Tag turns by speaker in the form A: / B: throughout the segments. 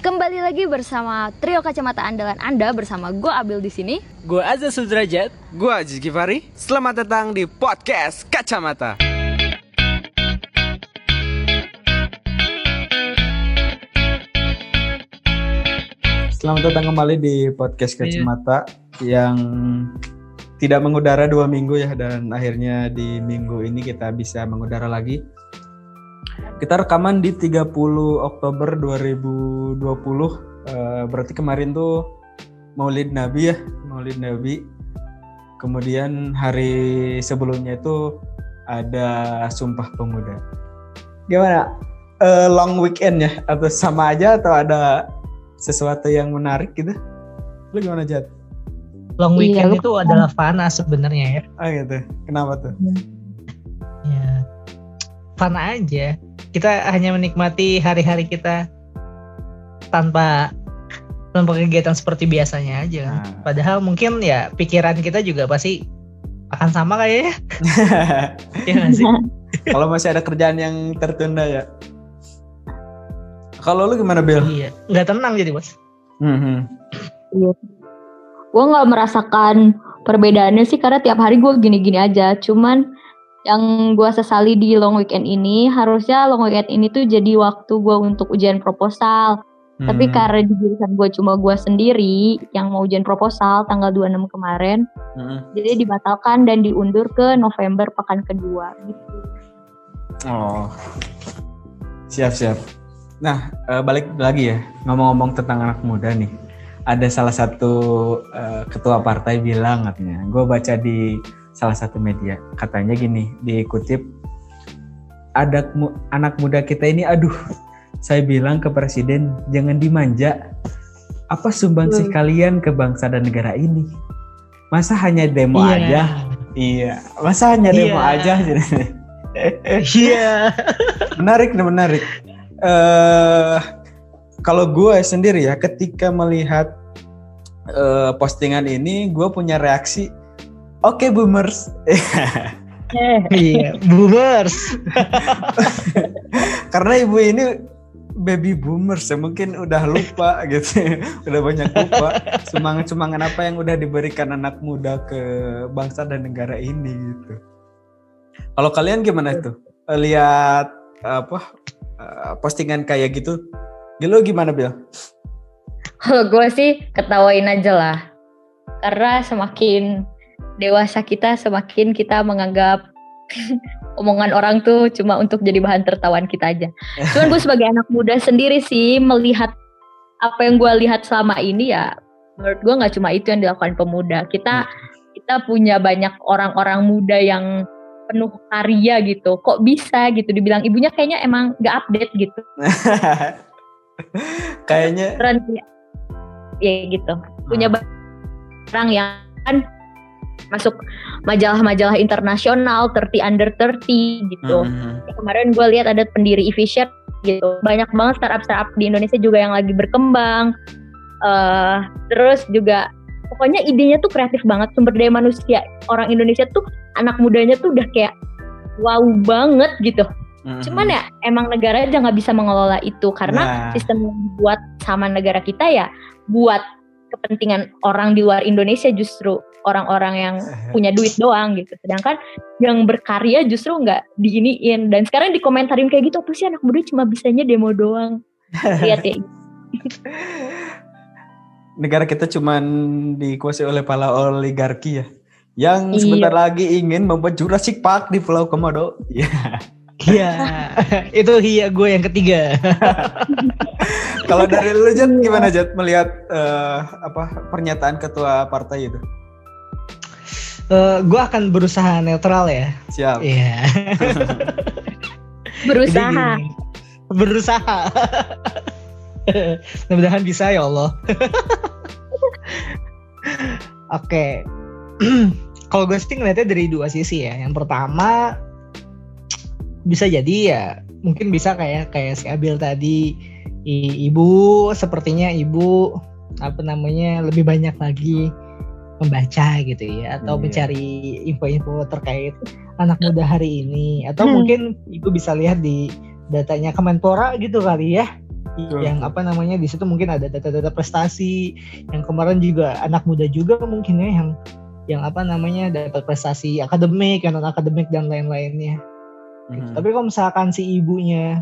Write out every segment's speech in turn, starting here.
A: Kembali lagi bersama trio kacamata andalan Anda bersama gue Abil di sini.
B: Gue Azza Sudrajat.
C: Gue Aziz Givari. Selamat datang di podcast Kacamata.
D: Selamat datang kembali di podcast Kacamata yang tidak mengudara dua minggu ya dan akhirnya di minggu ini kita bisa mengudara lagi. Kita rekaman di 30 Oktober 2020. Eh, berarti kemarin tuh Maulid Nabi ya, Maulid Nabi. Kemudian hari sebelumnya itu ada Sumpah Pemuda. Gimana? Eh, long weekend ya atau sama aja atau ada sesuatu yang menarik gitu? Lu gimana Jad?
B: Long
A: Iya,
B: weekend
A: lu
B: itu adalah fana sebenarnya ya.
D: Ah gitu. Kenapa tuh?
B: Ya. Fana aja. Kita hanya menikmati hari-hari kita tanpa tanpa kegiatan seperti biasanya aja. kan.
D: Nah.
B: Padahal mungkin ya pikiran kita juga pasti akan sama kayaknya. ya nggak sih?
D: Kalau masih ada kerjaan yang tertunda ya. Kalau lu gimana Bill?
B: iya. Nggak tenang jadi bos.
D: Hmm.
A: Gue nggak merasakan perbedaannya sih karena tiap hari gue gini-gini aja. Cuman yang gue sesali di long weekend ini harusnya long weekend ini tuh jadi waktu gue untuk ujian proposal. Tapi
D: Hmm.
A: karena di jurusan gue cuma gue sendiri yang mau ujian proposal tanggal 26 kemarin,
D: Hmm.
A: jadi dibatalkan dan diundur ke November pekan kedua gitu.
D: Oh. Siap siap. Nah eh, balik lagi ya ngomong-ngomong tentang anak muda nih. Ada salah satu eh, ketua partai bilang katanya. Gue baca di salah satu media. Katanya gini dikutip ada mu- anak muda kita ini aduh saya bilang ke presiden jangan dimanja. Apa sumbangsih kalian ke bangsa dan negara ini? Masa hanya demo
B: Iya.
D: aja? Iya. Masa hanya demo
B: Iya.
D: aja?
B: Iya.
D: menarik nih menarik. Eh kalau gue sendiri ya ketika melihat eh, postingan ini gue punya reaksi oke boomers
B: Iya. Boomers.
D: karena ibu ini baby boomers ya mungkin udah lupa gitu udah banyak lupa semangat semangat apa yang udah diberikan anak muda ke bangsa dan negara ini gitu kalau kalian gimana tuh lihat apa eh, postingan kayak gitu Gilo gimana Bil?
A: Kalau gue sih ketawain aja lah. Karena semakin dewasa kita, semakin kita menganggap omongan orang tuh cuma untuk jadi bahan tertawaan kita aja. Cuman gue sebagai anak muda sendiri sih melihat apa yang gue lihat selama ini ya, menurut gue nggak cuma itu yang dilakukan pemuda. Kita kita punya banyak orang-orang muda yang penuh karya gitu. Kok bisa gitu dibilang ibunya kayaknya emang nggak update gitu.
D: Kayaknya
A: keren sih. ya gitu punya
D: Hmm.
A: orang yang kan masuk majalah-majalah internasional 30 under 30 gitu.
D: Hmm.
A: kemarin gue lihat ada pendiri Efficient gitu. Banyak banget startup-startup di Indonesia juga yang lagi berkembang. Eh terus juga pokoknya idenya tuh kreatif banget. Sumber daya manusia orang Indonesia tuh anak mudanya tuh udah kayak wow banget gitu.
D: Hmm.
A: Cuman ya emang negara aja nggak bisa mengelola itu. Karena
D: Nah.
A: sistem yang dibuat sama negara kita ya buat kepentingan orang di luar Indonesia justru orang-orang yang punya duit doang gitu. Sedangkan yang berkarya justru nggak diiniin dan sekarang dikomentarin kayak gitu apa sih anak muda cuma bisanya demo doang. Lihat ya.
D: negara kita cuman dikuasai oleh para oligarki ya yang
A: Iya.
D: sebentar lagi ingin membuat Jurassic Park di Pulau Komodo. Iya.
B: Iya. itu iya gue yang ketiga.
D: Kalau dari lu Jat gimana Jat melihat eh, apa pernyataan ketua partai itu?
B: Eh, gue akan berusaha netral ya.
D: Siap.
B: Iya.
A: Berusaha.
B: Jadi gini, berusaha. Mudah-mudahan bisa ya Allah. Oke. Kalau gue sih ngeliatnya dari dua sisi ya. Yang pertama bisa jadi ya mungkin bisa kayak kayak si Abil tadi i- ibu sepertinya ibu apa namanya lebih banyak lagi membaca gitu ya atau
D: Iya.
B: mencari info-info terkait anak muda hari ini atau
A: Hmm.
B: mungkin ibu bisa lihat di datanya Kemenpora gitu kali ya yang apa namanya di situ mungkin ada data-data prestasi yang kemarin juga anak muda juga mungkin ya yang yang apa namanya dapat prestasi akademik non akademik dan lain-lainnya gitu.
D: Mhm.
B: tapi kalau misalkan si ibunya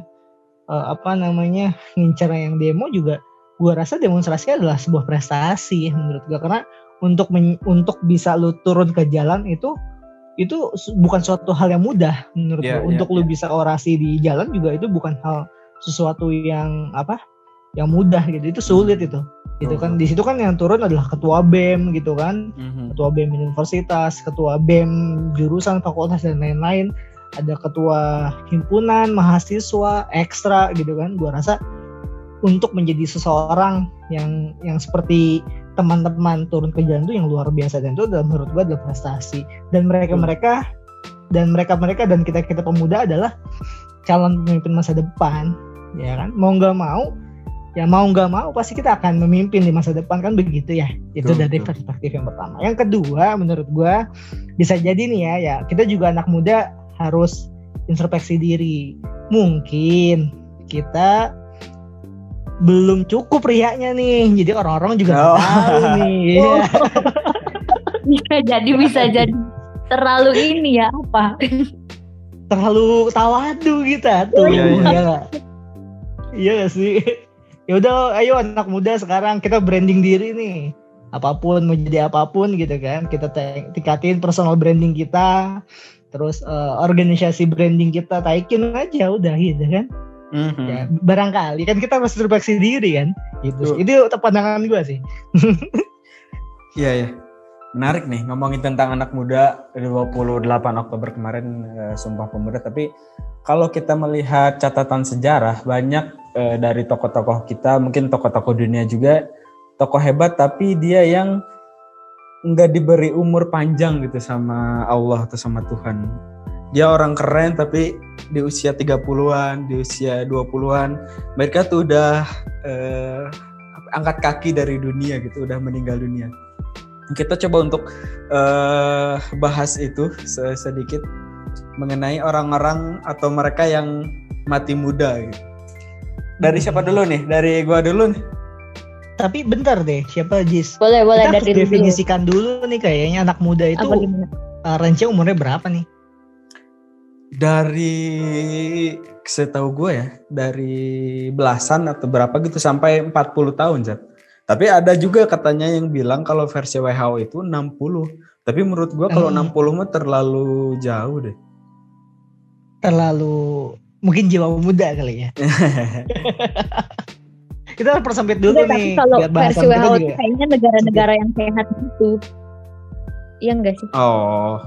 B: eh, apa namanya ngincar yang demo juga gua rasa demonstrasi adalah sebuah prestasi menurut gua karena untuk men- untuk bisa lu turun ke jalan itu itu bukan suatu hal yang mudah menurut
D: Iya,
B: gua.
D: iya,
B: untuk lu
D: iya.
B: bisa orasi di jalan juga itu bukan hal sesuatu yang apa yang mudah gitu itu sulit itu itu
D: Betul,
B: kan di situ kan yang turun adalah ketua bem gitu kan
D: Mhm.
B: ketua BEM universitas, ketua BEM jurusan fakultas dan lain-lain, ada ketua himpunan mahasiswa ekstra gitu kan. Gua rasa untuk menjadi seseorang yang yang seperti teman-teman turun ke jalan itu yang luar biasa dan itu adalah menurut gua adalah prestasi. Dan mereka-mereka dan mereka-mereka dan kita-kita pemuda adalah calon pemimpin masa depan ya kan? Mau nggak mau ya mau nggak mau pasti kita akan memimpin di masa depan kan begitu ya? Itu
D: Betul,
B: dari
D: betul.
B: perspektif yang pertama. Yang kedua menurut gua bisa jadi nih ya ya kita juga anak muda harus introspeksi diri. Mungkin kita belum cukup riaknya nih jadi orang-orang juga
D: Oh.
B: tahu nih Iya.
A: Bisa jadi bisa jadi terlalu ini ya apa?
B: terlalu tawadu kita tuh
D: Iya, iya.
B: iya nggak? iya nggak sih ya udah ayo anak muda sekarang kita branding diri nih apa pun mau jadi apa pun gitu kan kita tingkatin personal branding kita terus eh, organisasi branding kita taikin aja udah gitu kan
D: Mhm.
B: ya barangkali kan kita harus introspeksi diri kan gitu
D: Tuh.
B: itu pandangan gua sih
D: Iya ya. Menarik nih ngomongin tentang anak muda 28 Oktober kemarin eh, Sumpah Pemuda tapi kalau kita melihat catatan sejarah banyak eh, dari tokoh-tokoh kita mungkin tokoh-tokoh dunia juga tokoh hebat tapi dia yang nggak diberi umur panjang gitu sama Allah atau sama Tuhan. Dia orang keren tapi di usia 30-an, di usia 20-an mereka tuh udah eh, angkat kaki dari dunia gitu, udah meninggal dunia kita coba untuk eh, bahas itu se- sedikit mengenai orang-orang atau mereka yang mati muda. Gitu. Dari siapa dulu nih? Dari gua dulu nih.
B: tapi bentar deh siapa Jis
A: Boleh boleh
B: kita
A: dari dulu.
B: definisikan dulu nih kayaknya anak muda itu uh, range umurnya berapa nih
D: Dari setahu gue ya, dari belasan atau berapa gitu sampai 40 tahun, Zat. Tapi ada juga katanya yang bilang kalau versi WHO itu 60. Tapi menurut gua kalau
B: Hmm.
D: 60 mah terlalu jauh deh.
B: terlalu mungkin jiwa muda kali ya. kita harus persempit dulu
A: tapi
B: nih
A: kalau
B: biar
A: versi WHO kayaknya negara-negara yang sehat gitu. Iya enggak sih?
D: oh,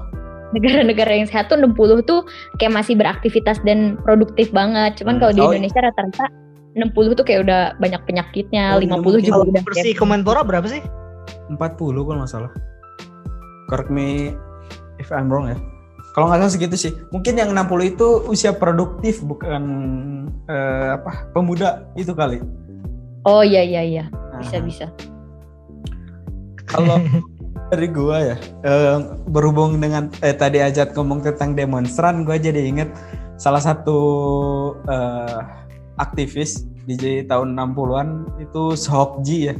A: Negara-negara yang sehat tuh 60 tuh kayak masih beraktivitas dan produktif banget. Cuman
D: Hmm.
A: kalau di
D: Oh,
A: Indonesia rata-rata 60 tuh kayak udah banyak penyakitnya,
D: Oh,
A: 50
D: mungkin.
A: juga udah
B: versi Kemenpora berapa sih?
D: 40 kalau nggak salah. Correct me if I'm wrong ya. Kalau nggak salah segitu sih. Mungkin yang 60 itu usia produktif bukan eh, apa pemuda itu kali.
A: Oh iya iya iya, bisa
D: Nah,
A: bisa.
D: Kalau dari gua ya eh, berhubung dengan eh, tadi Ajat ngomong tentang demonstran, gua jadi inget salah satu eh, aktivis di tahun 60-an itu Sohokji ya.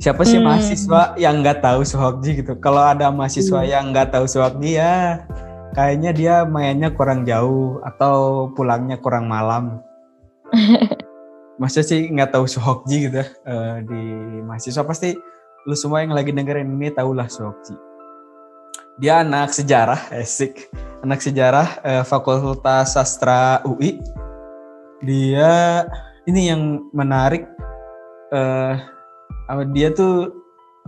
D: Siapa sih
A: Hmm.
D: mahasiswa yang nggak tahu Sohokji gitu? Kalau ada mahasiswa yang nggak tahu Sohokji ya kayaknya dia mainnya kurang jauh atau pulangnya kurang malam. Masa sih nggak tahu Sohokji gitu ya eh, di mahasiswa pasti lu semua yang lagi dengerin ini tahulah Sohokji. Dia anak sejarah, esik. Anak sejarah eh, Fakultas Sastra UI. Dia ini yang menarik eh dia tuh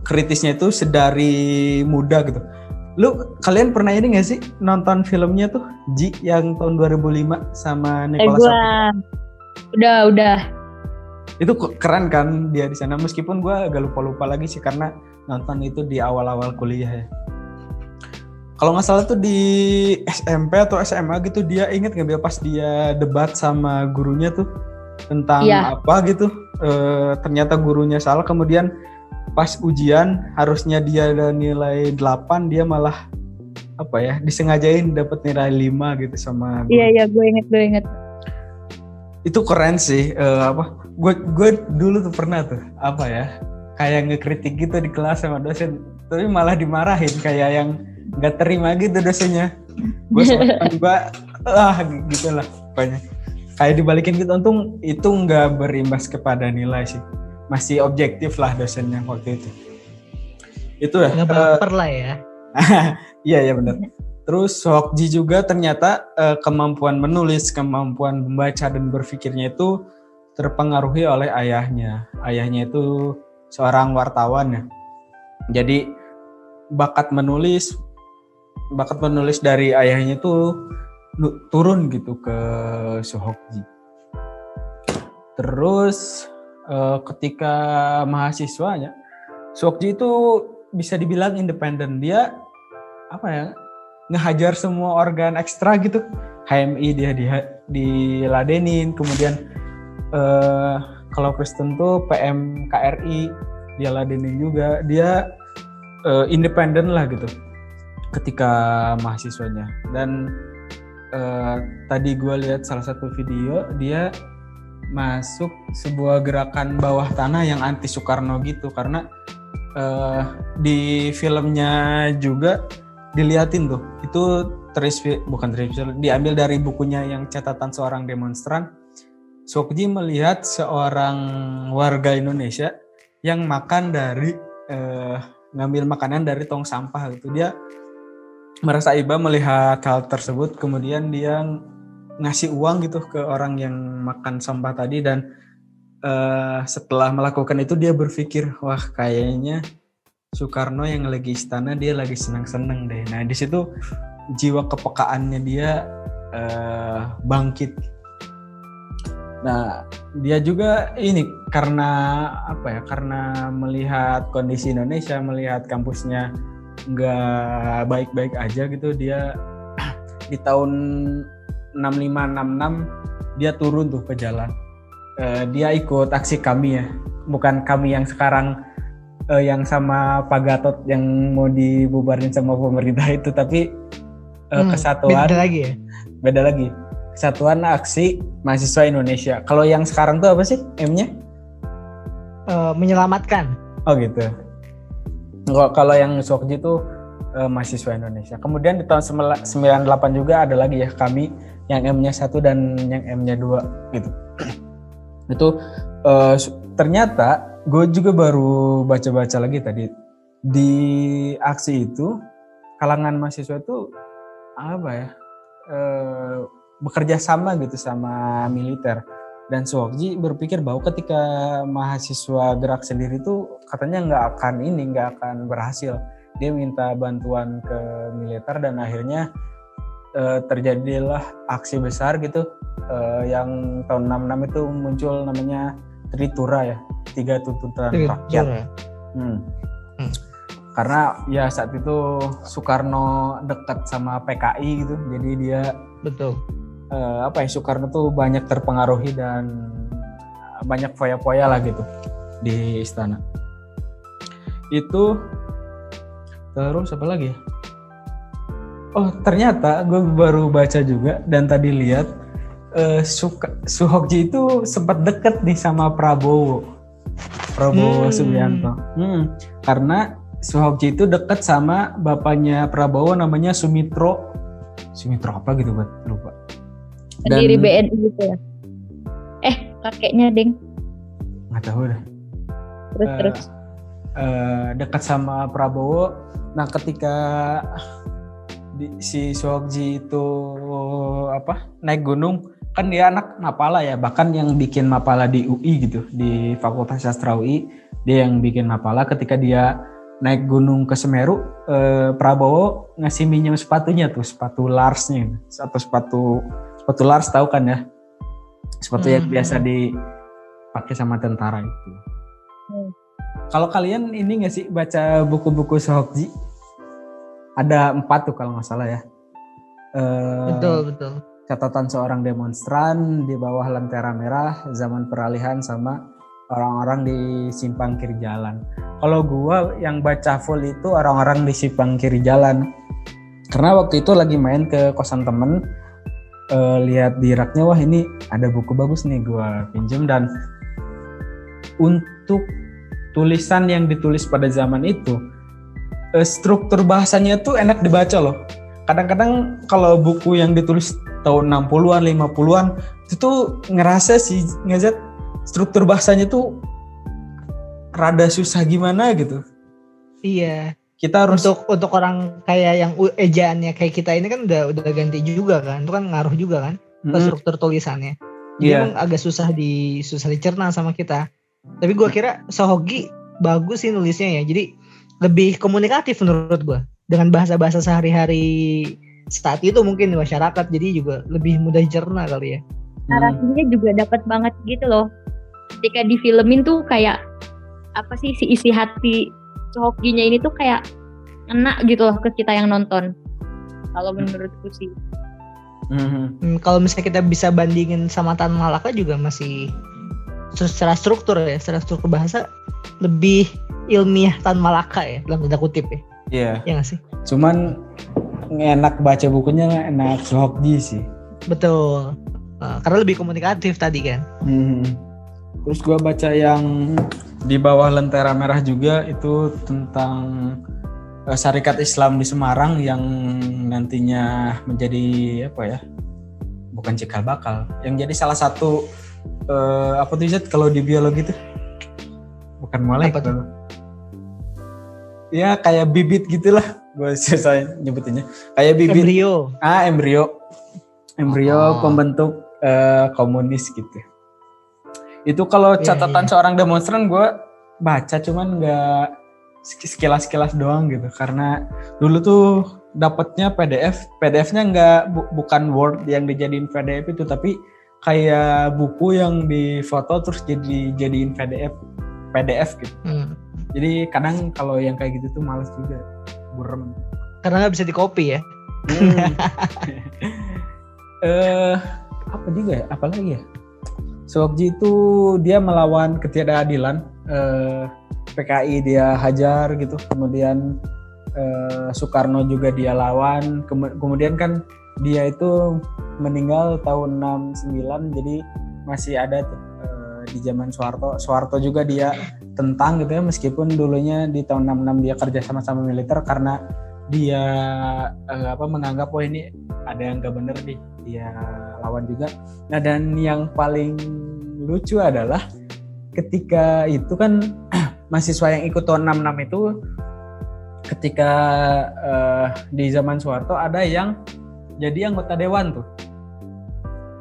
D: kritisnya itu sedari muda gitu. Lu kalian pernah ini gak sih nonton filmnya tuh Ji yang tahun 2005 sama
A: Eh
D: Nicholas
A: gua
D: Sparks?
A: udah udah
D: itu keren kan dia di sana. Meskipun gue agak lupa lupa lagi sih karena nonton itu di awal awal kuliah ya. Kalau nggak salah tuh di SMP atau SMA gitu dia inget nggak dia pas dia debat sama gurunya tuh tentang
A: Iya.
D: apa gitu? Eh, ternyata gurunya salah. Kemudian pas ujian harusnya dia ada nilai 8 dia malah apa ya disengajain dapat nilai 5 gitu sama
A: iya iya gue inget gue inget.
D: itu keren sih uh, apa gue gue dulu tuh pernah tuh apa ya kayak ngekritik gitu di kelas sama dosen tapi malah dimarahin kayak yang nggak terima gitu dosennya. Gue juga ah gitu lah pokoknya. Kayak dibalikin gitu untung itu nggak berimbas kepada nilai sih. Masih objektif lah dosennya waktu itu. Itu ya
B: nggak baper uh, lah ya.
D: Iya iya benar Terus Hokji juga ternyata uh, kemampuan menulis, kemampuan membaca dan berpikirnya itu terpengaruhi oleh ayahnya. Ayahnya itu seorang wartawan ya. Jadi bakat menulis bakat menulis dari ayahnya itu turun gitu ke Sohokji. Terus uh, ketika mahasiswanya Sohokji itu bisa dibilang independen. Dia apa ya? ngehajar semua organ ekstra gitu HMI dia di diladenin kemudian uh, kalau Kristen tuh PM KRI dia ladenin juga. Dia uh, independen lah gitu ketika mahasiswanya. Dan uh, tadi gue lihat salah satu video dia masuk sebuah gerakan bawah tanah yang anti Soekarno gitu. Karena uh, di filmnya juga diliatin tuh. Itu terinspir bukan terinspir diambil dari bukunya yang catatan seorang demonstran Sokji melihat seorang warga Indonesia yang makan dari eh, ngambil makanan dari tong sampah gitu dia merasa iba melihat hal tersebut kemudian dia ngasih uang gitu ke orang yang makan sampah tadi dan eh, setelah melakukan itu dia berpikir wah kayaknya Soekarno yang lagi istana dia lagi senang-senang deh. Nah di situ jiwa kepekaannya dia uh, bangkit. Nah dia juga ini karena apa ya? Karena melihat kondisi Indonesia, melihat kampusnya nggak baik-baik aja gitu, dia di tahun 6566 dia turun tuh ke jalan. Uh, dia ikut aksi kami ya, bukan kami yang sekarang uh, yang sama Pak Gatot yang mau dibubarin sama pemerintah itu tapi uh, hmm, kesatuan
B: beda lagi ya
D: beda lagi kesatuan aksi mahasiswa Indonesia. Kalau yang sekarang tuh apa sih M-nya?
B: Uh, menyelamatkan.
D: Oh gitu. Kalau yang Sokji itu uh, mahasiswa Indonesia. Kemudian di tahun 98 juga ada lagi ya kami yang M-nya satu dan yang M-nya dua gitu. Itu uh, ternyata gue juga baru baca-baca lagi tadi. Di aksi itu kalangan mahasiswa itu apa ya e, bekerja sama gitu sama militer dan Suwokji berpikir bahwa ketika mahasiswa gerak sendiri itu katanya nggak akan ini nggak akan berhasil dia minta bantuan ke militer dan akhirnya e, terjadilah aksi besar gitu e, yang tahun 66 itu muncul namanya Tritura ya tiga tuntutan Tritura. rakyat hmm. Hmm. karena ya saat itu Soekarno dekat sama PKI gitu jadi dia
B: betul
D: uh, apa ya Soekarno tuh banyak terpengaruhi dan banyak foya-foya lah gitu di istana itu terus apa lagi ya oh ternyata gue baru baca juga dan tadi lihat uh, Suka, Suhokji itu sempat deket nih sama Prabowo. Prabowo hmm. Subianto. Hmm, karena Suhokji itu deket sama bapaknya Prabowo namanya Sumitro. Sumitro apa gitu buat lupa.
A: Dan, Pendiri BNI gitu ya. Eh, kakeknya Ding.
D: Nggak tahu dah.
A: Terus uh, terus.
D: Uh, dekat sama Prabowo. Nah, ketika di, si Suhokji itu apa naik gunung kan dia anak Mapala ya bahkan yang bikin Mapala di UI gitu di Fakultas Sastra UI dia yang bikin Mapala ketika dia naik gunung ke Semeru eh, Prabowo ngasih minjem sepatunya tuh sepatu Larsnya atau sepatu sepatu Lars tahu kan ya sepatu hmm. yang biasa dipakai sama tentara itu hmm. kalau kalian ini nggak sih baca buku-buku Sohokji ada empat tuh kalau nggak salah ya
B: eh, betul betul
D: catatan seorang demonstran di bawah lentera merah zaman peralihan sama orang-orang di simpang kiri jalan. Kalau gua yang baca full itu orang-orang di simpang kiri jalan. Karena waktu itu lagi main ke kosan temen, eh, lihat di raknya wah ini ada buku bagus nih gue pinjem dan untuk tulisan yang ditulis pada zaman itu eh, struktur bahasanya tuh enak dibaca loh. Kadang-kadang kalau buku yang ditulis tahun 60-an 50-an itu tuh ngerasa sih ngajak struktur bahasanya tuh rada susah gimana gitu.
B: Iya.
D: Kita harus
B: Untuk untuk orang kayak yang ejaannya kayak kita ini kan udah udah ganti juga kan. Itu kan ngaruh juga kan ke
D: Mm,
B: struktur tulisannya. Jadi
D: Iya.
B: emang agak susah di susah dicerna sama kita. Tapi gua kira Sohogi bagus sih nulisnya ya. Jadi lebih komunikatif menurut gua dengan bahasa-bahasa sehari-hari saat itu mungkin di masyarakat. Jadi juga lebih mudah dicerna kali ya.
D: mm,
A: narasinya juga dapat banget gitu loh ketika di filmin tuh kayak apa sih si isi hati Sohokinya ini tuh kayak enak gitu loh ke kita yang nonton kalau menurutku sih
D: mhm.
B: Hmm, kalau misalnya kita bisa bandingin sama Tan Malaka juga masih secara struktur ya, secara struktur bahasa lebih ilmiah Tan Malaka ya dalam tanda kutip ya.
D: Iya.
B: Ya nggak sih?
D: Cuman enak baca bukunya enak Sohokji sih.
B: Betul. Nah, karena lebih komunikatif tadi kan.
D: Hmm. Terus gua baca yang di bawah lentera merah juga itu tentang eh, Syarikat Islam di Semarang yang nantinya menjadi apa ya? Bukan cikal bakal, yang jadi salah satu eh, apa tuh Zat, kalau di biologi tuh bukan loh. Ya kayak bibit gitulah, gue saya nyebutinnya. Kayak bibit
B: Embrio.
D: Ah, embrio. Embrio
B: Oh.
D: pembentuk eh, komunis gitu. Itu kalau
B: Iya,
D: catatan
B: iya.
D: seorang demonstran gue baca cuman nggak sek- sekilas-sekilas doang gitu. Karena dulu tuh dapatnya PDF, PDF-nya nggak bu- bukan Word yang dijadiin PDF itu, tapi kayak buku yang difoto terus jadi jadiin PDF, PDF gitu.
B: Hmm.
D: Jadi kadang kalau yang kayak gitu tuh males juga, burem.
B: Karena nggak bisa di copy ya.
D: Hmm. eh apa juga ya? Apalagi ya? Sewakji itu dia melawan ketidakadilan. Eh, PKI dia hajar gitu. Kemudian eh, Soekarno juga dia lawan. Kem- kemudian kan dia itu meninggal tahun 69 jadi masih ada eh, di zaman Soeharto. Soeharto juga dia tentang gitu ya meskipun dulunya di tahun 66 dia kerja sama-sama militer karena dia eh, apa menganggap oh ini ada yang gak bener nih dia lawan juga nah dan yang paling lucu adalah ketika itu kan mahasiswa yang ikut tahun 66 itu ketika eh, di zaman Soeharto ada yang jadi anggota dewan tuh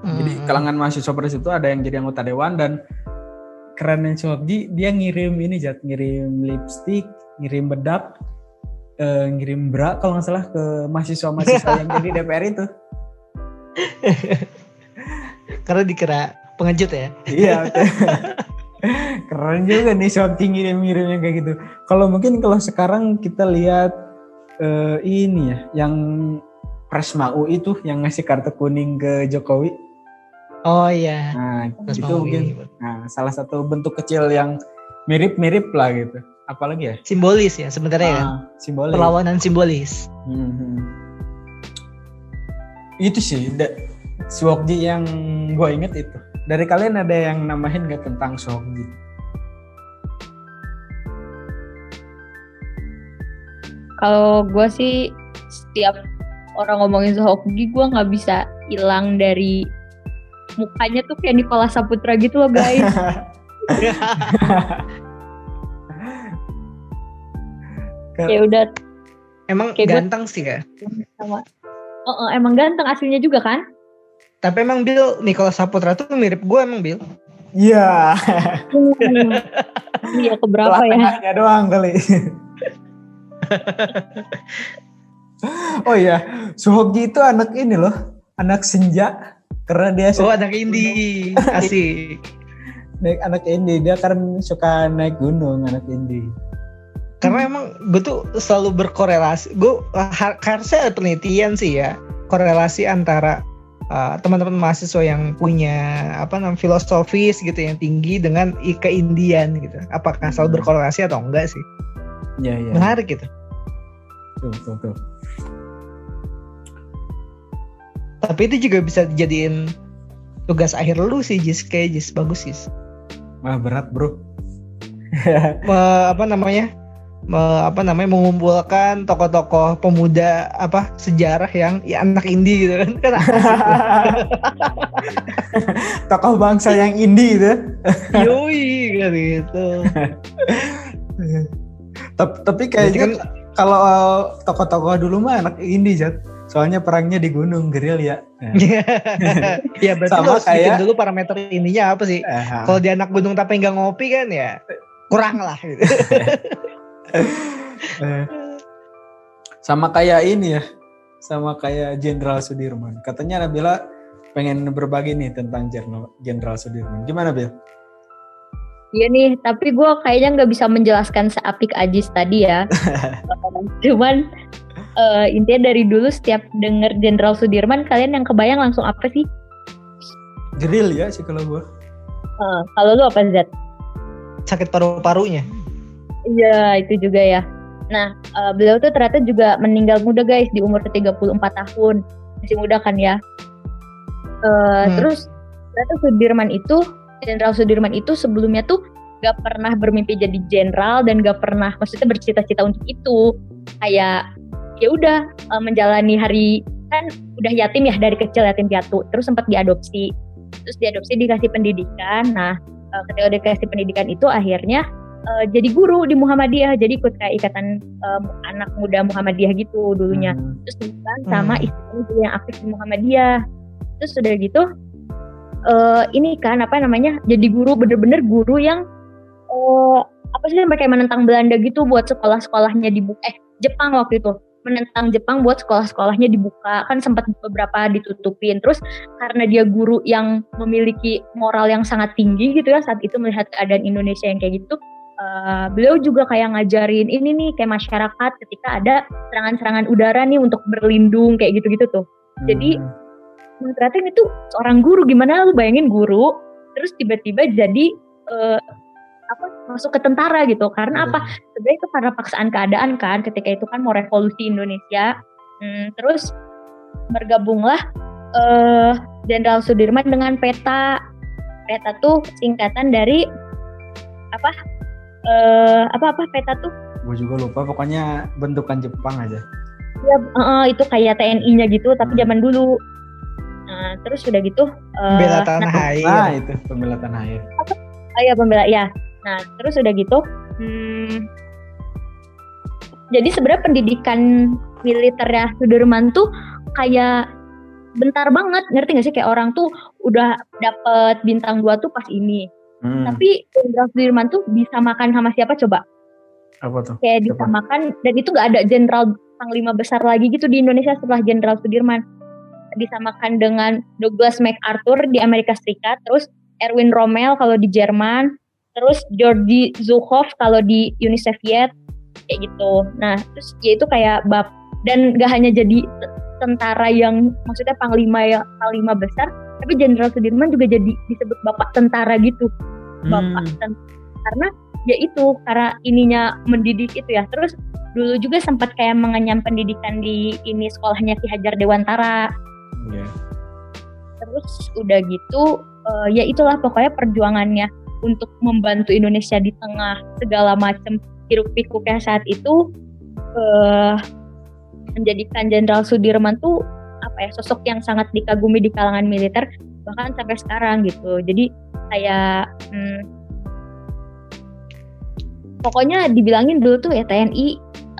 D: jadi
B: Hmm.
D: kalangan mahasiswa pada situ ada yang jadi anggota dewan dan kerennya Soehardi dia ngirim ini jat ngirim lipstick ngirim bedak eh, ngirim bra kalau nggak salah ke mahasiswa-mahasiswa yang jadi DPR itu
B: Karena dikira pengejut ya.
D: iya keren juga nih Soehardi ngirim-ngirimnya kayak gitu kalau mungkin kalau sekarang kita lihat eh, ini ya yang Pres Mau itu yang ngasih kartu kuning ke Jokowi
B: Oh iya.
D: nah itu mungkin. Nah, salah satu bentuk kecil yang mirip-mirip lah gitu. Apalagi ya?
B: Simbolis ya sebenarnya kan.
D: Ah, simbolis.
B: Perlawanan simbolis.
D: Hmm, hmm. Itu sih, da- Suwokji yang gue inget itu. Dari kalian ada yang namahin gak tentang Suwokji?
A: kalau gue sih setiap orang ngomongin Sohoki gue nggak bisa hilang dari mukanya tuh kayak Nicholas Saputra gitu loh guys ya udah
B: Emang
A: Kayak
B: ganteng sih ya.
A: sama Oh, oh, emang ganteng aslinya juga kan
B: Tapi emang Bill Nicholas Saputra tuh mirip gue emang Bill.
D: Iya,
A: iya keberapa ya
D: tengahnya doang kali. oh iya, Suhoki itu anak ini loh, anak senja. Karena dia
B: Oh
D: suka
B: anak indie. Asik.
D: naik anak indie, dia kan suka naik gunung anak indie.
B: Karena emang gue tuh selalu berkorelasi. Gue har- harusnya ada penelitian sih ya. Korelasi antara uh, teman-teman mahasiswa yang punya apa namanya filosofis gitu yang tinggi dengan keindian gitu. Apakah selalu berkorelasi atau enggak sih?
D: Iya iya.
B: Menarik gitu.
D: Tuh, tuh, tuh.
B: Tapi itu juga bisa dijadiin tugas akhir lu sih Jis kayak Jis bagus Jis.
D: Wah berat bro.
B: Apa namanya? Me- apa namanya mengumpulkan tokoh-tokoh pemuda apa sejarah yang ya anak indie gitu kan kan.
D: Tokoh bangsa yang indie gitu.
B: Yoi kan gitu.
D: Tapi, kayaknya
B: kan
D: kalau tokoh-tokoh dulu mah anak indie Jat. Soalnya perangnya di gunung geril ya.
B: ya berarti
D: Sama
B: harus bikin
D: kayak-
B: dulu parameter ininya apa sih? Kalau dia anak gunung tapi nggak ngopi kan ya kurang lah gitu.
D: Eh, sama kayak ini ya, sama kayak Jenderal Sudirman. Katanya Nabila pengen berbagi nih tentang Jenderal Jenderal Sudirman. Gimana Bil?
A: Iya nih, tapi gue kayaknya nggak bisa menjelaskan seapik Ajis tadi ya. Cuman eh, intinya dari dulu setiap denger Jenderal Sudirman, kalian yang kebayang langsung apa sih?
D: Geril ya sih kalau gua.
A: Eh, kalau lu apa Zat?
B: Sakit paru-parunya.
A: Iya, itu juga ya. Nah, eh, beliau tuh ternyata juga meninggal muda guys di umur 34 tahun. Masih muda kan ya. Eh,
B: Hmm.
A: Terus ternyata Sudirman itu, Jenderal Sudirman itu sebelumnya tuh gak pernah bermimpi jadi jenderal dan gak pernah maksudnya bercita-cita untuk itu. Kayak ya udah eh, menjalani hari kan udah yatim ya dari kecil yatim piatu. Terus sempat diadopsi. Terus diadopsi dikasih pendidikan. Nah, ketika dikasih pendidikan itu akhirnya eh, jadi guru di Muhammadiyah. Jadi ikut kayak ikatan em, anak muda Muhammadiyah gitu dulunya.
D: Hmm.
A: terus sama
B: Hmm.
A: istrinya juga yang aktif di Muhammadiyah. Terus sudah gitu eh ini kan apa namanya jadi guru bener-bener guru yang eh apa sih sampai kayak menentang Belanda gitu buat sekolah-sekolahnya dibuka. Eh Jepang waktu itu. Menentang Jepang buat sekolah-sekolahnya dibuka. Kan sempat beberapa ditutupin. Terus karena dia guru yang memiliki moral yang sangat tinggi gitu ya saat itu melihat keadaan Indonesia yang kayak gitu eh, beliau juga kayak ngajarin ini nih kayak masyarakat ketika ada serangan-serangan udara nih untuk berlindung kayak gitu-gitu tuh. Jadi,
D: Hmm.
A: Nah, ternyata ini tuh seorang guru gimana lu bayangin guru terus tiba-tiba jadi eh, apa masuk ke tentara gitu. Karena apa? Sebenarnya itu karena paksaan keadaan kan ketika itu kan mau revolusi Indonesia. Hmm, terus bergabunglah eh Jenderal Sudirman dengan PETA. PETA tuh singkatan dari apa eh apa apa PETA tuh
D: Gue juga lupa pokoknya bentukan Jepang aja.
A: ya eh, itu kayak TNI-nya gitu tapi
D: Hmm.
A: zaman dulu Nah, terus sudah gitu eh,
B: Bela tanah
A: nah,
B: air.
D: Nah itu pembela tanah air.
A: Oh iya pembela ya. Nah terus udah gitu. Hmm, jadi sebenarnya pendidikan militernya Sudirman tuh kayak bentar banget ngerti gak sih kayak orang tuh udah dapet bintang dua tuh pas ini.
D: Hmm.
A: Tapi Jenderal Sudirman tuh bisa makan sama siapa coba?
D: Apa tuh?
A: Kayak bisa
D: Siapa?
A: makan dan itu gak ada jenderal panglima besar lagi gitu di Indonesia setelah Jenderal Sudirman. Disamakan dengan Douglas MacArthur di Amerika Serikat, terus Erwin Rommel kalau di Jerman, terus Georgi Zhukov kalau di Uni Soviet kayak gitu. Nah, terus ya itu kayak bab dan gak hanya jadi tentara yang maksudnya panglima ya panglima besar, tapi Jenderal Sudirman juga jadi disebut bapak tentara gitu bapak
D: Hmm.
A: dan karena ya itu karena ininya mendidik itu ya terus dulu juga sempat kayak mengenyam pendidikan di ini sekolahnya Ki Hajar Dewantara
D: Iya.
A: terus udah gitu eh, ya itulah pokoknya perjuangannya untuk membantu Indonesia di tengah segala macam hiruk pikuknya saat itu eh menjadikan Jenderal Sudirman tuh apa ya sosok yang sangat dikagumi di kalangan militer bahkan sampai sekarang gitu. Jadi kayak hmm, pokoknya dibilangin dulu tuh ya TNI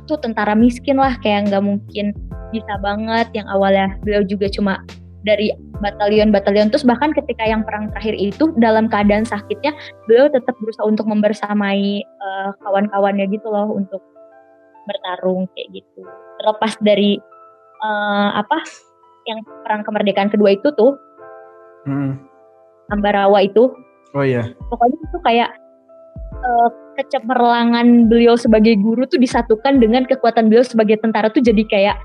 A: tuh tentara miskin lah kayak nggak mungkin bisa banget. Yang awalnya beliau juga cuma dari batalion-batalion terus bahkan ketika yang perang terakhir itu dalam keadaan sakitnya beliau tetap berusaha untuk membersamai eh, kawan-kawannya gitu loh untuk bertarung kayak gitu. Terlepas dari eh, apa yang perang kemerdekaan kedua itu tuh
D: Hmm.
A: Ambarawa itu
D: Oh iya.
A: pokoknya itu kayak eh, kecemerlangan beliau sebagai guru tuh disatukan dengan kekuatan beliau sebagai tentara tuh jadi kayak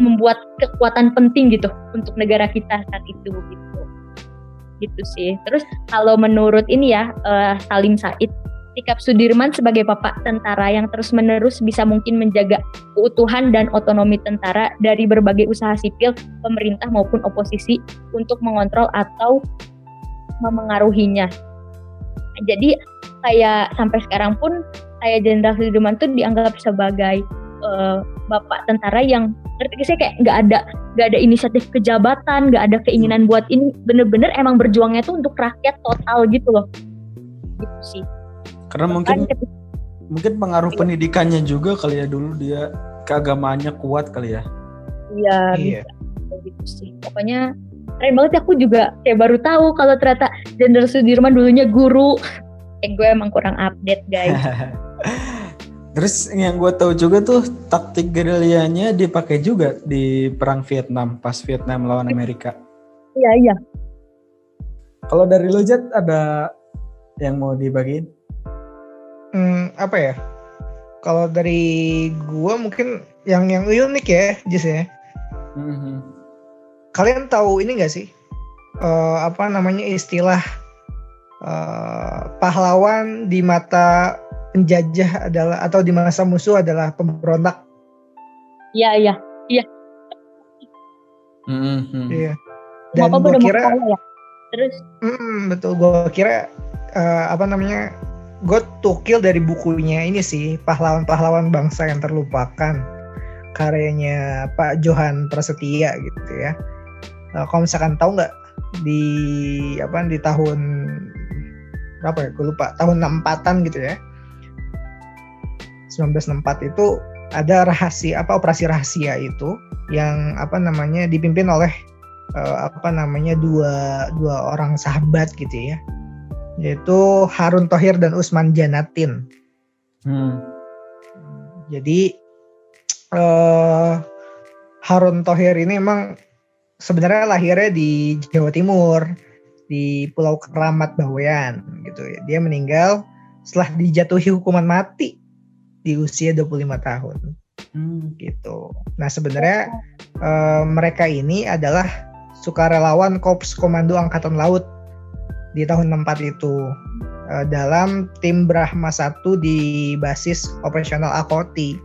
A: membuat kekuatan penting gitu untuk negara kita saat itu gitu gitu sih terus kalau menurut ini ya eh, Salim Said sikap Sudirman sebagai bapak tentara yang terus-menerus bisa mungkin menjaga keutuhan dan otonomi tentara dari berbagai usaha sipil, pemerintah maupun oposisi untuk mengontrol atau memengaruhinya. Jadi kayak sampai sekarang pun kayak Jenderal Sudirman tuh dianggap sebagai uh, bapak tentara yang ngerti saya kayak nggak ada nggak ada inisiatif kejabatan, nggak ada keinginan buat ini bener-bener emang berjuangnya tuh untuk rakyat total gitu loh. Gitu sih.
D: Karena mungkin mungkin pengaruh pendidikannya juga kali ya dulu dia keagamaannya kuat kali ya.
A: Iya, iya. gitu sih. Pokoknya keren banget ya aku juga kayak baru tahu kalau ternyata Jenderal Sudirman dulunya guru. Eh gue emang kurang update guys.
D: Terus yang gue tahu juga tuh taktik gerilyanya dipakai juga di perang Vietnam pas Vietnam lawan Amerika.
A: Iya iya.
D: Kalau dari lo Jet ada yang mau dibagiin?
B: Hmm, apa ya? Kalau dari gua mungkin yang yang unik ya Jis ya. Mm-hmm. kalian tahu ini gak sih? Uh, apa namanya istilah uh, pahlawan di mata penjajah adalah atau di masa musuh adalah pemberontak?
A: Iya iya. Iya.
B: Mm-hmm. iya. Dan gue kira ya? terus? Mm, betul. Gue kira uh, apa namanya gue tukil dari bukunya ini sih pahlawan-pahlawan bangsa yang terlupakan karyanya Pak Johan Prasetya gitu ya. Nah, kalau misalkan tahu nggak di apa di tahun berapa ya? Gue lupa tahun 64-an gitu ya. 1964 itu ada rahasia apa operasi rahasia itu yang apa namanya dipimpin oleh uh, apa namanya dua dua orang sahabat gitu ya yaitu Harun Tohir dan Usman Janatin. Hmm. Jadi uh, Harun Tohir ini emang sebenarnya lahirnya di Jawa Timur di Pulau Keramat Bawean gitu ya. Dia meninggal setelah dijatuhi hukuman mati di usia 25 tahun. Hmm. gitu. Nah, sebenarnya uh, mereka ini adalah sukarelawan Korps Komando Angkatan Laut di tahun 64 itu uh, dalam tim Brahma 1 di basis operasional Akoti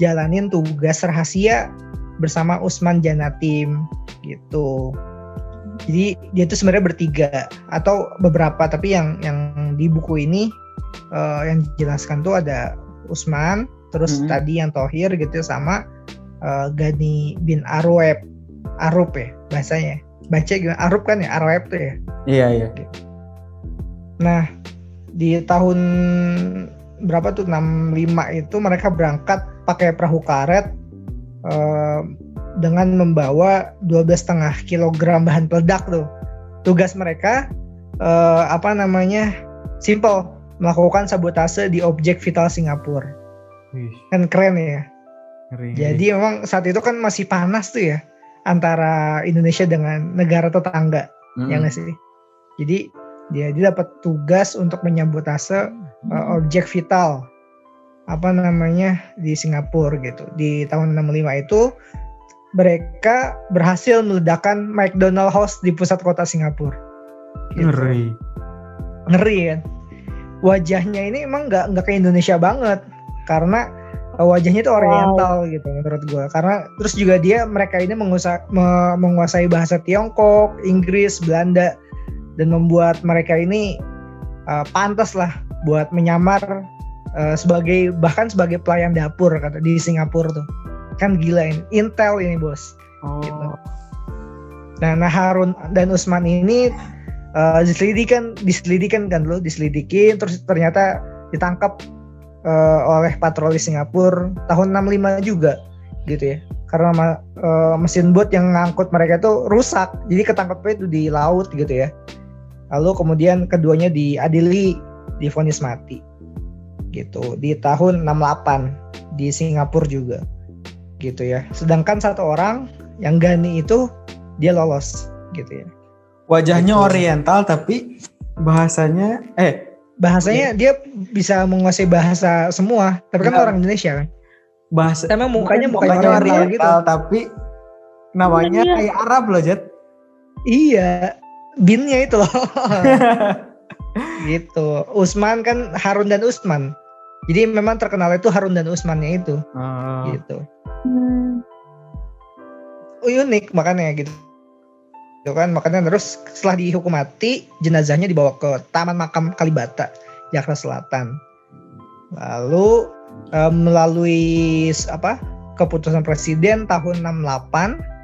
B: jalanin tugas rahasia bersama Usman Janatim gitu. Jadi dia itu sebenarnya bertiga atau beberapa tapi yang yang di buku ini uh, yang dijelaskan tuh ada Usman, terus hmm. tadi yang Tohir gitu sama uh, Gani bin Arweb, Arup ya bahasanya. Baca gimana? Arup kan ya, Arweb tuh ya.
D: Iya iya.
B: Nah, di tahun berapa tuh 65 itu mereka berangkat pakai perahu karet uh, dengan membawa 12,5 kg bahan peledak tuh. Tugas mereka uh, apa namanya? Simple, melakukan sabotase di objek vital Singapura. Kan keren ya. Ngeri. Jadi memang saat itu kan masih panas tuh ya antara Indonesia dengan negara tetangga, hmm. ya nggak sih? Jadi dia dia dapat tugas untuk menyabotase uh, objek vital apa namanya di Singapura gitu. Di tahun 65 itu mereka berhasil meledakkan McDonald House di pusat kota Singapura.
D: Gitu. Ngeri.
B: Ngeri kan. Wajahnya ini emang nggak nggak kayak Indonesia banget karena wajahnya itu oriental wow. gitu menurut gue karena terus juga dia mereka ini menguasai, menguasai bahasa Tiongkok, Inggris, Belanda dan membuat mereka ini uh, pantas lah buat menyamar uh, sebagai bahkan sebagai pelayan dapur kata di Singapura tuh kan gila ini Intel ini bos oh. gitu. nah nah Harun dan Usman ini uh, diselidikan diselidikan kan lo diselidikin terus ternyata ditangkap uh, oleh patroli Singapura tahun 65 juga gitu ya karena uh, mesin bot yang ngangkut mereka itu rusak jadi ketangkepnya itu di laut gitu ya Lalu kemudian keduanya diadili difonis mati. Gitu. Di tahun 68 di Singapura juga. Gitu ya. Sedangkan satu orang yang Gani itu dia lolos gitu ya.
D: Wajahnya gitu. oriental tapi bahasanya eh
B: bahasanya iya. dia bisa menguasai bahasa semua, tapi kan orang Indonesia kan.
D: Bahasa
B: emang mukanya mukanya, mukanya oriental, oriental gitu.
D: tapi namanya iya. kayak Arab loh, Jet.
B: Iya, binnya itu loh. gitu. Usman kan Harun dan Usman. Jadi memang terkenal itu Harun dan Usmannya itu
D: Oh,
B: gitu.
A: Hmm.
B: Oh, unik makanya gitu. Itu kan makanya terus setelah dihukum mati jenazahnya dibawa ke Taman Makam Kalibata Jakarta Selatan. Lalu eh, melalui apa keputusan presiden tahun 68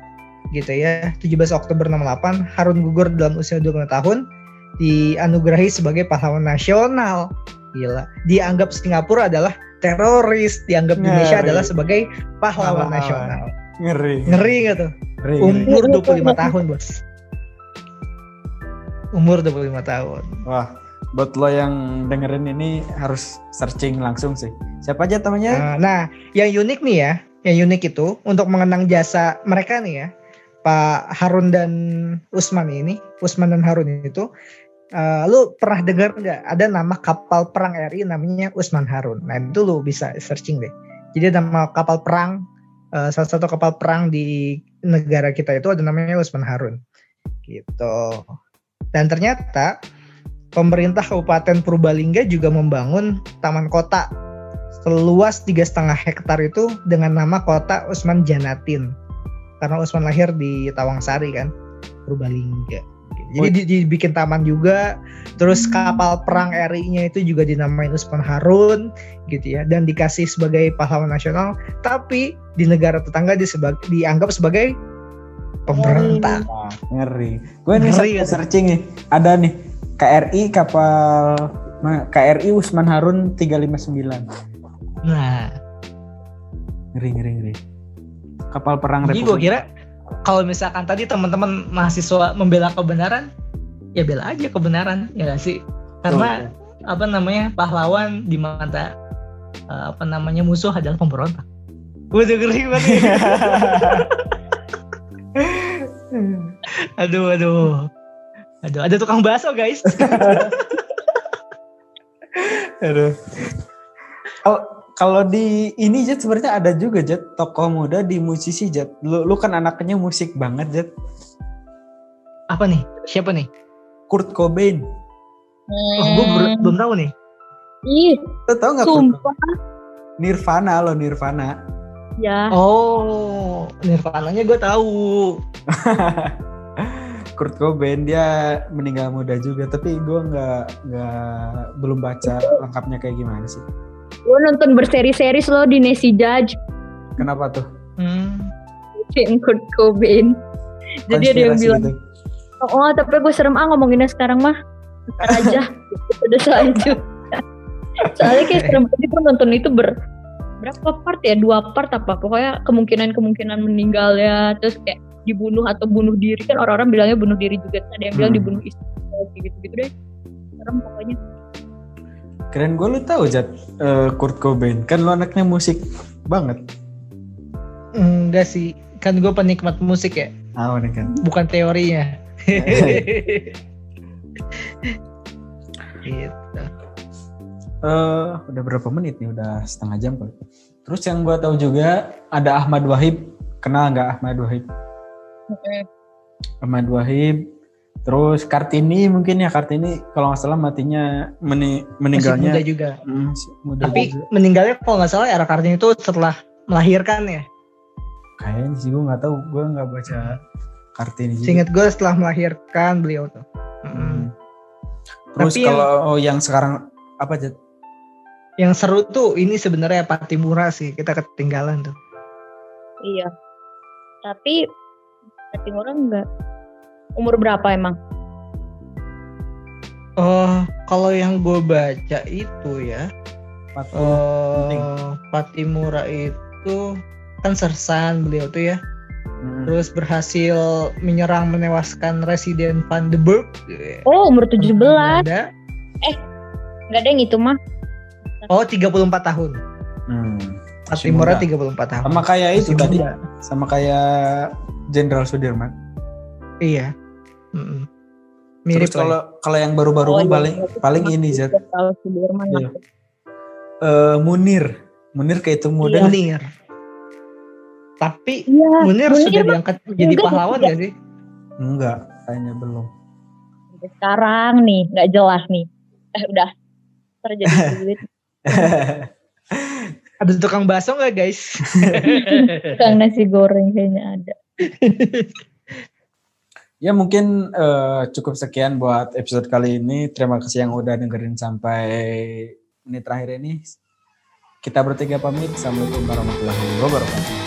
B: gitu ya 17 Oktober 68 Harun gugur dalam usia 25 tahun dianugerahi sebagai pahlawan nasional gila dianggap Singapura adalah teroris dianggap Indonesia
D: Ngeri.
B: adalah sebagai pahlawan nasional
D: ngeri.
B: ngeri gak tuh
D: Ngeri, ngeri.
B: umur 25 tahun bos umur 25 tahun
D: Wah, buat lo yang dengerin ini harus searching langsung sih. Siapa aja temannya?
B: Nah, nah, yang unik nih ya, yang unik itu untuk mengenang jasa mereka nih ya, Pak Harun dan Usman ini, Usman dan Harun itu, eh, lu pernah dengar nggak ada nama kapal perang RI namanya Usman Harun? Nah itu lu bisa searching deh. Jadi nama kapal perang, eh, salah satu kapal perang di negara kita itu ada namanya Usman Harun, gitu. Dan ternyata pemerintah Kabupaten Purbalingga juga membangun taman kota seluas tiga setengah hektar itu dengan nama kota Usman Janatin karena Usman lahir di Tawangsari kan Purbalingga jadi di- dibikin taman juga terus kapal perang RI-nya itu juga dinamain Usman Harun gitu ya dan dikasih sebagai pahlawan nasional tapi di negara tetangga disebag- dianggap sebagai pemberontak
D: ngeri. Gue nih
B: Ngeri ya.
D: searching nih. Ada nih KRI kapal KRI Usman Harun 359.
B: nah
D: Ngeri ngeri ngeri. Kapal perang
B: jadi gue kira kalau misalkan tadi teman-teman mahasiswa membela kebenaran ya bela aja kebenaran ya gak sih karena apa namanya pahlawan di mata eh, apa namanya musuh adalah pemberontak. Waduh ngeri banget. aduh aduh. Aduh ada tukang bakso guys.
D: Aduh. Kalau kalau di ini Jet sebenarnya ada juga Jet tokoh muda di musisi Jet. Lu, lu kan anaknya musik banget Jet.
B: apa nih? Siapa nih?
D: Kurt Cobain.
B: Oh, gue belum tahu nih.
A: Ih,
D: Lu tau gak Kurt
A: sumpah
D: Nirvana lo Nirvana.
A: ya.
B: Oh, Nirvana-nya gue tahu.
D: Kurt Cobain dia meninggal muda juga tapi gue nggak nggak belum baca lengkapnya kayak gimana sih
A: Gue nonton berseri-seri lo di Nancy Judge,
D: kenapa tuh
B: Hmm.
A: Kurt Cobain. Jadi ada yang bilang,
D: gitu.
A: oh tapi gue serem ah ngomonginnya sekarang mah. Aja, udah selanjut. Soalnya kayak serem banget gue nonton itu ber berapa part ya dua part apa pokoknya kemungkinan kemungkinan meninggal ya terus kayak dibunuh atau bunuh diri kan orang-orang bilangnya bunuh diri juga ada yang bilang
D: Hmm.
A: dibunuh istri gitu gitu deh serem pokoknya
D: keren gue lu tahu Jat eh, Kurt Cobain. Kan lu anaknya musik banget.
B: Enggak sih, kan gue penikmat musik ya,
D: tahu nih kan?
B: Bukan teorinya. gitu.
D: Eh, udah berapa menit nih? Udah setengah jam kali. Terus yang gue tahu juga ada Ahmad Wahib. Kenal nggak Ahmad Wahib? Ahmad Wahib terus Kartini mungkin ya Kartini kalau nggak salah matinya meni-
B: Masih
D: meninggalnya
B: muda juga.
D: Hmm, masih muda
B: Tapi
D: juga.
B: meninggalnya kalau nggak salah era Kartini itu setelah melahirkan ya.
D: kayaknya sih gue nggak tahu gue nggak baca Kartini.
B: Seingat gue setelah melahirkan beliau tuh.
D: Hmm. Terus
B: Tapi yang-
D: kalau oh, yang sekarang apa Jat?
B: Yang seru tuh ini sebenarnya Patimura sih, kita ketinggalan tuh.
A: iya tapi orang enggak umur berapa emang
B: Oh, kalau yang gue baca itu ya, eh Patimura itu kan sersan beliau tuh ya.
D: Hmm.
B: Terus berhasil menyerang menewaskan Residen Van de Burg.
A: oh umur 17
B: Belanda.
A: enggak ada yang itu mah
B: Oh, 34 tahun.
D: Hmm.
B: Patimura
D: Masih
B: 34 tahun.
D: Sama kayak itu
B: Masih
D: tadi,
B: muda.
D: sama kayak Jenderal Sudirman.
B: Iya. Mm-mm. Mirip
D: Terus kalau kalau yang baru-baru
A: Oh,
D: mah
A: iya.
D: paling paling ini Zat.
A: Tahu Sudirman
D: Iya. Eh, Munir. Munir kayak itu muda.
B: Munir. Tapi
A: Iya,
B: Munir,
A: Munir
B: sudah diangkat jadi
A: juga
B: pahlawan gak sih?
D: Enggak, kayaknya belum.
A: sekarang nih nggak jelas nih Eh udah terjadi duit.
B: Ada tukang bakso nggak guys?
A: Tukang nasi goreng kayaknya ada.
D: Ya mungkin eh, cukup sekian buat episode kali ini. Terima kasih yang udah dengerin sampai menit terakhir ini. Kita bertiga pamit. Assalamualaikum warahmatullahi wabarakatuh.